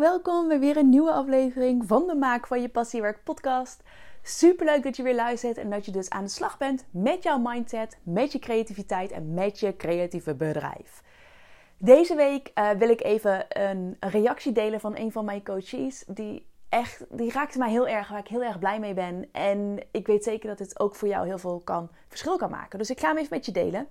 Welkom bij weer een nieuwe aflevering van de Maak van je Passiewerk podcast. Super leuk dat je weer luistert en dat je dus aan de slag bent met jouw mindset, met je creativiteit en met je creatieve bedrijf. Deze week uh, wil ik even een reactie delen van een van mijn coaches die echt, die raakte mij heel erg, waar ik heel erg blij mee ben. En ik weet zeker dat het ook voor jou heel veel kan, verschil kan maken. Dus ik ga hem even met je delen.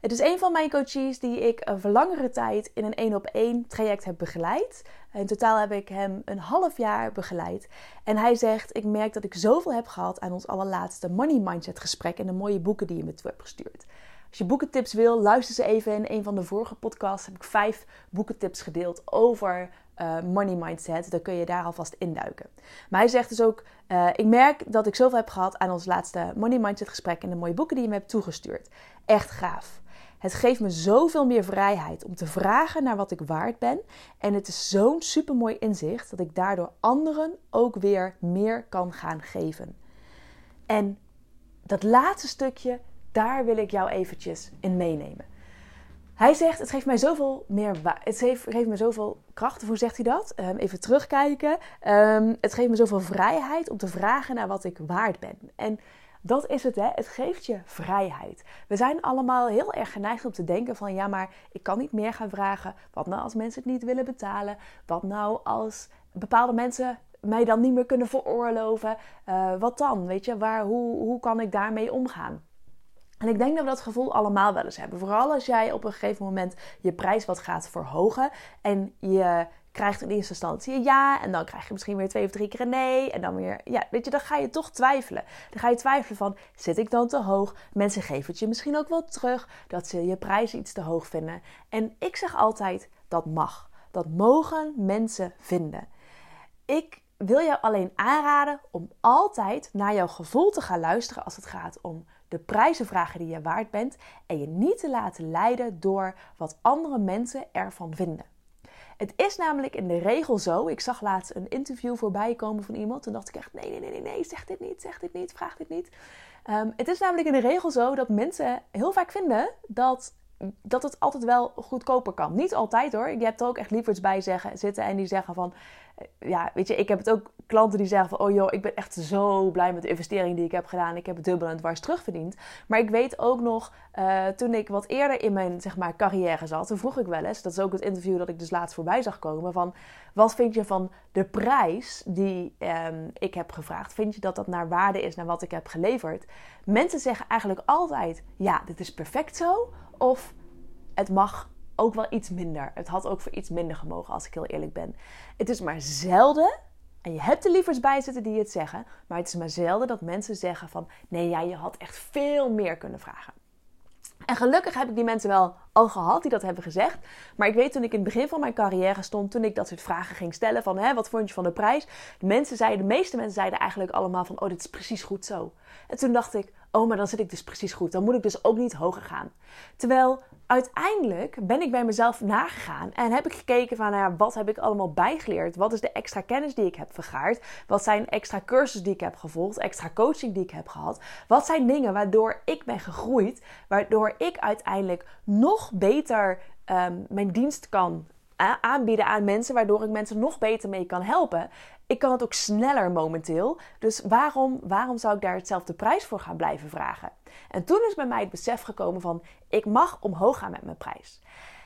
Het is een van mijn coaches die ik voor langere tijd in een één op één traject heb begeleid. In totaal heb ik hem een half jaar begeleid. En hij zegt: Ik merk dat ik zoveel heb gehad aan ons allerlaatste Money Mindset gesprek en de mooie boeken die je me toe hebt gestuurd. Als je boekentips wil, luister ze even. In een van de vorige podcasts heb ik vijf boekentips gedeeld over uh, money mindset. Dan kun je daar alvast induiken. Maar hij zegt dus ook: uh, Ik merk dat ik zoveel heb gehad aan ons laatste money mindset gesprek en de mooie boeken die je me hebt toegestuurd. Echt gaaf. Het geeft me zoveel meer vrijheid om te vragen naar wat ik waard ben. En het is zo'n supermooi inzicht dat ik daardoor anderen ook weer meer kan gaan geven. En dat laatste stukje, daar wil ik jou eventjes in meenemen. Hij zegt: Het geeft mij zoveel meer. Het geeft, me zoveel kracht. Hoe zegt hij dat? Um, even terugkijken. Um, het geeft me zoveel vrijheid om te vragen naar wat ik waard ben. En dat is het, hè? Het geeft je vrijheid. We zijn allemaal heel erg geneigd om te denken van ja, maar ik kan niet meer gaan vragen. Wat nou als mensen het niet willen betalen? Wat nou als bepaalde mensen mij dan niet meer kunnen veroorloven? Uh, wat dan? Weet je, waar, hoe, hoe kan ik daarmee omgaan? En ik denk dat we dat gevoel allemaal wel eens hebben. Vooral als jij op een gegeven moment je prijs wat gaat verhogen en je krijgt in eerste instantie ja en dan krijg je misschien weer twee of drie keer nee en dan weer ja, weet je, dan ga je toch twijfelen. Dan ga je twijfelen van zit ik dan te hoog? Mensen geven het je misschien ook wel terug dat ze je prijs iets te hoog vinden. En ik zeg altijd dat mag. Dat mogen mensen vinden. Ik wil jou alleen aanraden om altijd naar jouw gevoel te gaan luisteren als het gaat om de prijzen vragen die je waard bent en je niet te laten leiden door wat andere mensen ervan vinden. Het is namelijk in de regel zo. Ik zag laatst een interview voorbij komen van iemand. Toen dacht ik echt: nee, nee, nee, nee, nee zeg dit niet, zeg dit niet, vraag dit niet. Um, het is namelijk in de regel zo dat mensen heel vaak vinden dat dat het altijd wel goedkoper kan. Niet altijd hoor. Je hebt er ook echt lieverds bij zeggen, zitten en die zeggen van... Eh, ja, weet je, ik heb het ook klanten die zeggen van... oh joh, ik ben echt zo blij met de investering die ik heb gedaan. Ik heb het dubbel en dwars terugverdiend. Maar ik weet ook nog, uh, toen ik wat eerder in mijn zeg maar, carrière zat... toen vroeg ik wel eens, dat is ook het interview dat ik dus laatst voorbij zag komen... van wat vind je van de prijs die um, ik heb gevraagd? Vind je dat dat naar waarde is, naar wat ik heb geleverd? Mensen zeggen eigenlijk altijd, ja, dit is perfect zo... Of het mag ook wel iets minder. Het had ook voor iets minder gemogen, als ik heel eerlijk ben. Het is maar zelden, en je hebt er lievers bij zitten die het zeggen, maar het is maar zelden dat mensen zeggen van nee, ja, je had echt veel meer kunnen vragen. En gelukkig heb ik die mensen wel al gehad die dat hebben gezegd. Maar ik weet toen ik in het begin van mijn carrière stond, toen ik dat soort vragen ging stellen van hè, wat vond je van de prijs? De, mensen zeiden, de meeste mensen zeiden eigenlijk allemaal van oh, dit is precies goed zo. En toen dacht ik, oh, maar dan zit ik dus precies goed. Dan moet ik dus ook niet hoger gaan. Terwijl uiteindelijk ben ik bij mezelf nagegaan en heb ik gekeken van nou wat heb ik allemaal bijgeleerd? Wat is de extra kennis die ik heb vergaard? Wat zijn extra cursussen die ik heb gevolgd? Extra coaching die ik heb gehad? Wat zijn dingen waardoor ik ben gegroeid? Waardoor ik uiteindelijk nog beter um, mijn dienst kan aanbieden aan mensen, waardoor ik mensen nog beter mee kan helpen. Ik kan het ook sneller momenteel. Dus waarom, waarom zou ik daar hetzelfde prijs voor gaan blijven vragen? En toen is bij mij het besef gekomen van ik mag omhoog gaan met mijn prijs.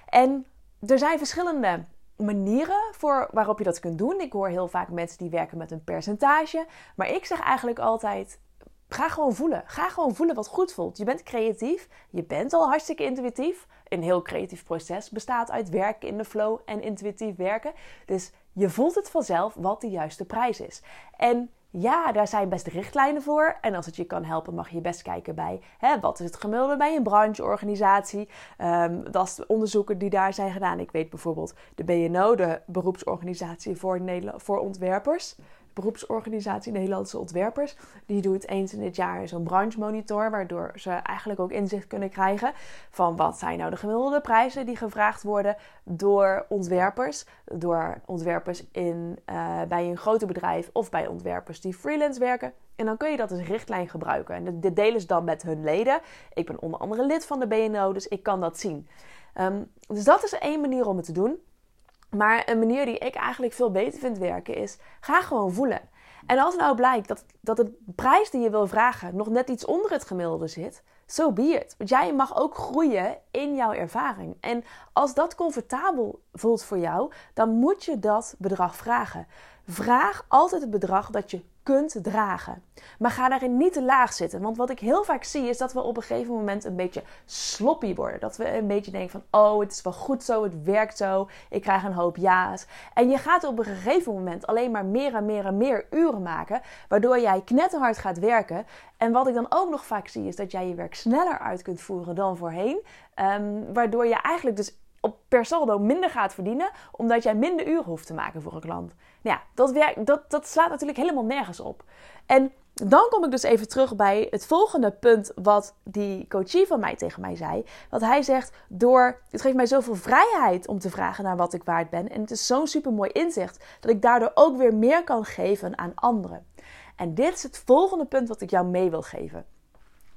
En er zijn verschillende manieren voor waarop je dat kunt doen. Ik hoor heel vaak mensen die werken met een percentage. Maar ik zeg eigenlijk altijd: ga gewoon voelen. Ga gewoon voelen wat goed voelt. Je bent creatief. Je bent al hartstikke intuïtief. Een heel creatief proces bestaat uit werken in de flow en intuïtief werken. Dus je voelt het vanzelf wat de juiste prijs is. En ja, daar zijn best richtlijnen voor. En als het je kan helpen, mag je best kijken bij hè, wat is het gemiddelde bij een brancheorganisatie. Um, dat is de onderzoeken die daar zijn gedaan. Ik weet bijvoorbeeld de BNO, de beroepsorganisatie voor, voor ontwerpers beroepsorganisatie Nederlandse Ontwerpers. Die doet eens in het jaar zo'n branchemonitor, waardoor ze eigenlijk ook inzicht kunnen krijgen van wat zijn nou de gemiddelde prijzen die gevraagd worden door ontwerpers. Door ontwerpers in, uh, bij een groter bedrijf of bij ontwerpers die freelance werken. En dan kun je dat als richtlijn gebruiken. En dit delen ze dan met hun leden. Ik ben onder andere lid van de BNO, dus ik kan dat zien. Um, dus dat is één manier om het te doen. Maar een manier die ik eigenlijk veel beter vind werken is: ga gewoon voelen. En als nou blijkt dat, dat de prijs die je wil vragen nog net iets onder het gemiddelde zit, zo so be. Want jij mag ook groeien in jouw ervaring. En als dat comfortabel voelt voor jou, dan moet je dat bedrag vragen. Vraag altijd het bedrag dat je kunt dragen. Maar ga daarin niet te laag zitten. Want wat ik heel vaak zie is dat we op een gegeven moment een beetje sloppy worden. Dat we een beetje denken van, oh, het is wel goed zo, het werkt zo, ik krijg een hoop ja's. En je gaat op een gegeven moment alleen maar meer en meer en meer uren maken, waardoor jij knetterhard gaat werken. En wat ik dan ook nog vaak zie is dat jij je werk sneller uit kunt voeren dan voorheen. Um, waardoor je eigenlijk dus op per saldo minder gaat verdienen, omdat jij minder uren hoeft te maken voor een klant. Nou ja, dat, werkt, dat, dat slaat natuurlijk helemaal nergens op. En dan kom ik dus even terug bij het volgende punt wat die coachie van mij tegen mij zei. Wat hij zegt, door, het geeft mij zoveel vrijheid om te vragen naar wat ik waard ben. En het is zo'n super mooi inzicht dat ik daardoor ook weer meer kan geven aan anderen. En dit is het volgende punt wat ik jou mee wil geven.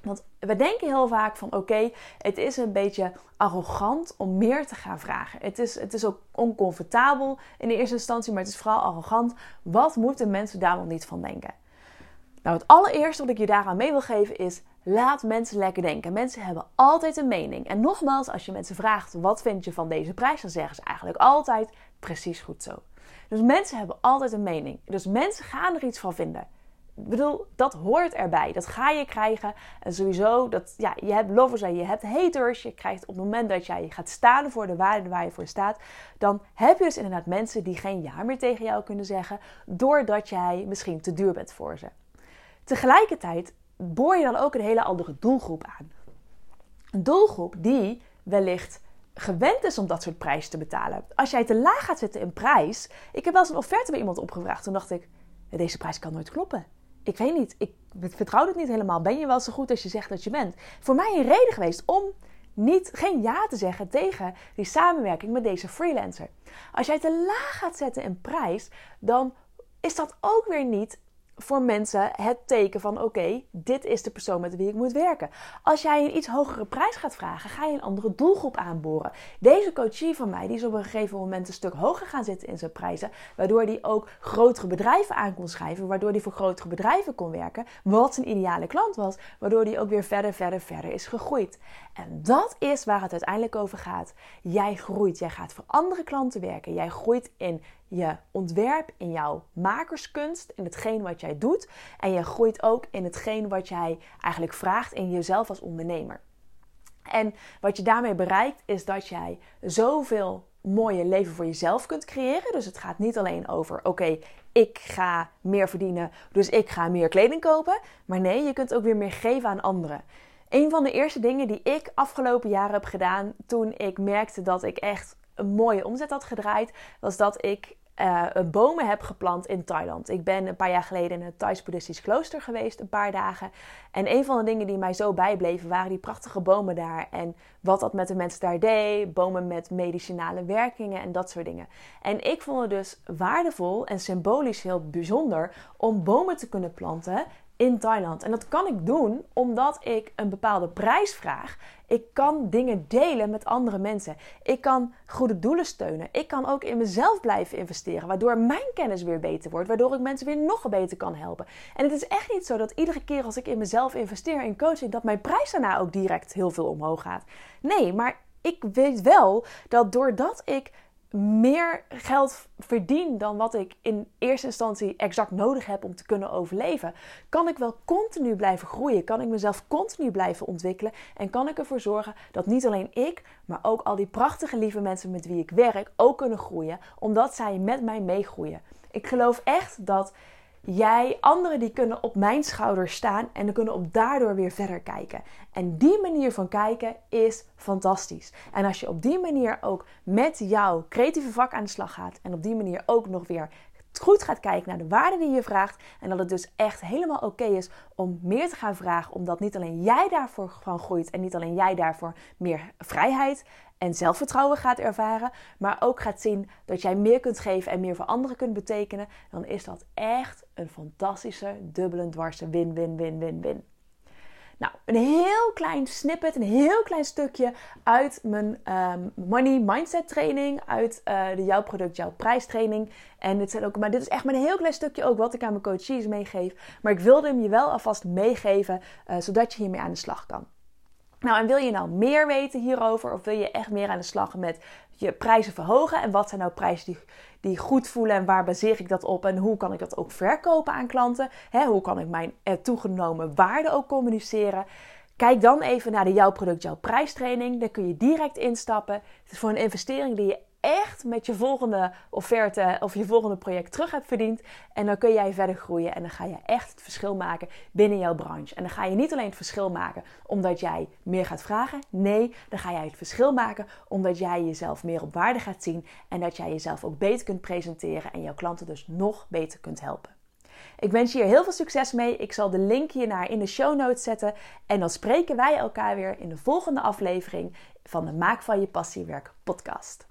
Want we denken heel vaak van oké, het is een beetje arrogant om meer te gaan vragen. Het is, het is ook oncomfortabel in de eerste instantie, maar het is vooral arrogant. Wat moeten mensen daar wel niet van denken? Nou, het allereerste wat ik je daaraan mee wil geven is: laat mensen lekker denken. Mensen hebben altijd een mening. En nogmaals, als je mensen vraagt wat vind je van deze prijs, dan zeggen ze eigenlijk altijd precies goed zo. Dus mensen hebben altijd een mening. Dus mensen gaan er iets van vinden. Bedoel, dat hoort erbij. Dat ga je krijgen. En sowieso, dat, ja, je hebt lovers en je hebt haters. Je krijgt op het moment dat jij gaat staan voor de waarde waar je voor staat, dan heb je dus inderdaad mensen die geen ja meer tegen jou kunnen zeggen, doordat jij misschien te duur bent voor ze. Tegelijkertijd boor je dan ook een hele andere doelgroep aan. Een doelgroep die wellicht gewend is om dat soort prijzen te betalen. Als jij te laag gaat zitten in prijs. Ik heb wel eens een offerte bij iemand opgevraagd. Toen dacht ik, deze prijs kan nooit kloppen ik weet niet, ik vertrouw het niet helemaal. Ben je wel zo goed als je zegt dat je bent? Voor mij een reden geweest om niet, geen ja te zeggen tegen die samenwerking met deze freelancer. Als jij te laag gaat zetten in prijs, dan is dat ook weer niet voor mensen het teken van: oké, dit is de persoon met wie ik moet werken. Als jij een iets hogere prijs gaat vragen, ga je een andere doelgroep aanboren. Deze coachie van mij, die is op een gegeven moment een stuk hoger gaan zitten in zijn prijzen, waardoor hij ook grotere bedrijven aan kon schrijven, waardoor hij voor grotere bedrijven kon werken, wat zijn ideale klant was, waardoor hij ook weer verder, verder, verder is gegroeid. En dat is waar het uiteindelijk over gaat. Jij groeit, jij gaat voor andere klanten werken, jij groeit in je ontwerp, in jouw makerskunst, in hetgeen wat jij doet. En je groeit ook in hetgeen wat jij eigenlijk vraagt in jezelf als ondernemer. En wat je daarmee bereikt is dat jij zoveel mooie leven voor jezelf kunt creëren. Dus het gaat niet alleen over: oké, ik ga meer verdienen, dus ik ga meer kleding kopen. Maar nee, je kunt ook weer meer geven aan anderen. Een van de eerste dingen die ik afgelopen jaren heb gedaan toen ik merkte dat ik echt een mooie omzet had gedraaid, was dat ik uh, bomen heb geplant in Thailand. Ik ben een paar jaar geleden in het Thais Boeddhistisch klooster geweest, een paar dagen. En een van de dingen die mij zo bijbleven waren die prachtige bomen daar. En wat dat met de mensen daar deed. Bomen met medicinale werkingen en dat soort dingen. En ik vond het dus waardevol en symbolisch heel bijzonder om bomen te kunnen planten in Thailand. En dat kan ik doen omdat ik een bepaalde prijs vraag. Ik kan dingen delen met andere mensen. Ik kan goede doelen steunen. Ik kan ook in mezelf blijven investeren, waardoor mijn kennis weer beter wordt, waardoor ik mensen weer nog beter kan helpen. En het is echt niet zo dat iedere keer als ik in mezelf investeer in coaching, dat mijn prijs daarna ook direct heel veel omhoog gaat. Nee, maar ik weet wel dat doordat ik meer geld verdien dan wat ik in eerste instantie exact nodig heb om te kunnen overleven, kan ik wel continu blijven groeien. Kan ik mezelf continu blijven ontwikkelen. En kan ik ervoor zorgen dat niet alleen ik, maar ook al die prachtige lieve mensen met wie ik werk ook kunnen groeien, omdat zij met mij meegroeien. Ik geloof echt dat jij, anderen die kunnen op mijn schouders staan en dan kunnen op daardoor weer verder kijken. En die manier van kijken is fantastisch. En als je op die manier ook met jouw creatieve vak aan de slag gaat en op die manier ook nog weer goed gaat kijken naar de waarde die je vraagt en dat het dus echt helemaal oké is om meer te gaan vragen, omdat niet alleen jij daarvoor van groeit en niet alleen jij daarvoor meer vrijheid en zelfvertrouwen gaat ervaren, maar ook gaat zien dat jij meer kunt geven en meer voor anderen kunt betekenen, dan is dat echt een fantastische, dubbele, dwarse win-win-win-win-win. Nou, een heel klein snippet, een heel klein stukje uit mijn ehm, money mindset training, uit uh, de jouw product, jouw prijstraining. En dit zijn ook, maar dit is echt maar een heel klein stukje ook wat ik aan mijn coaches meegeef. Maar ik wilde hem je wel alvast meegeven, uh, zodat je hiermee aan de slag kan. Nou, en wil je nou meer weten hierover? Of wil je echt meer aan de slag met je prijzen verhogen? En wat zijn nou prijzen die, die goed voelen en waar baseer ik dat op? En hoe kan ik dat ook verkopen aan klanten? hoe kan ik mijn toegenomen waarde ook communiceren? Kijk dan even naar de Jouw Product, Jouw Prijstraining. Daar kun je direct instappen. Het is voor een investering die je echt met je volgende offerte of je volgende project terug hebt verdiend. En dan kun jij verder groeien en dan ga je echt het verschil maken binnen jouw branche. En dan ga je niet alleen het verschil maken omdat jij meer gaat vragen. Nee, dan ga jij het verschil maken omdat jij jezelf meer op waarde gaat zien. En dat jij jezelf ook beter kunt presenteren en jouw klanten dus nog beter kunt helpen. Ik wens je hier heel veel succes mee. Ik zal de link hiernaar in de show notes zetten. En dan spreken wij elkaar weer in de volgende aflevering van de Maak van je passiewerk podcast.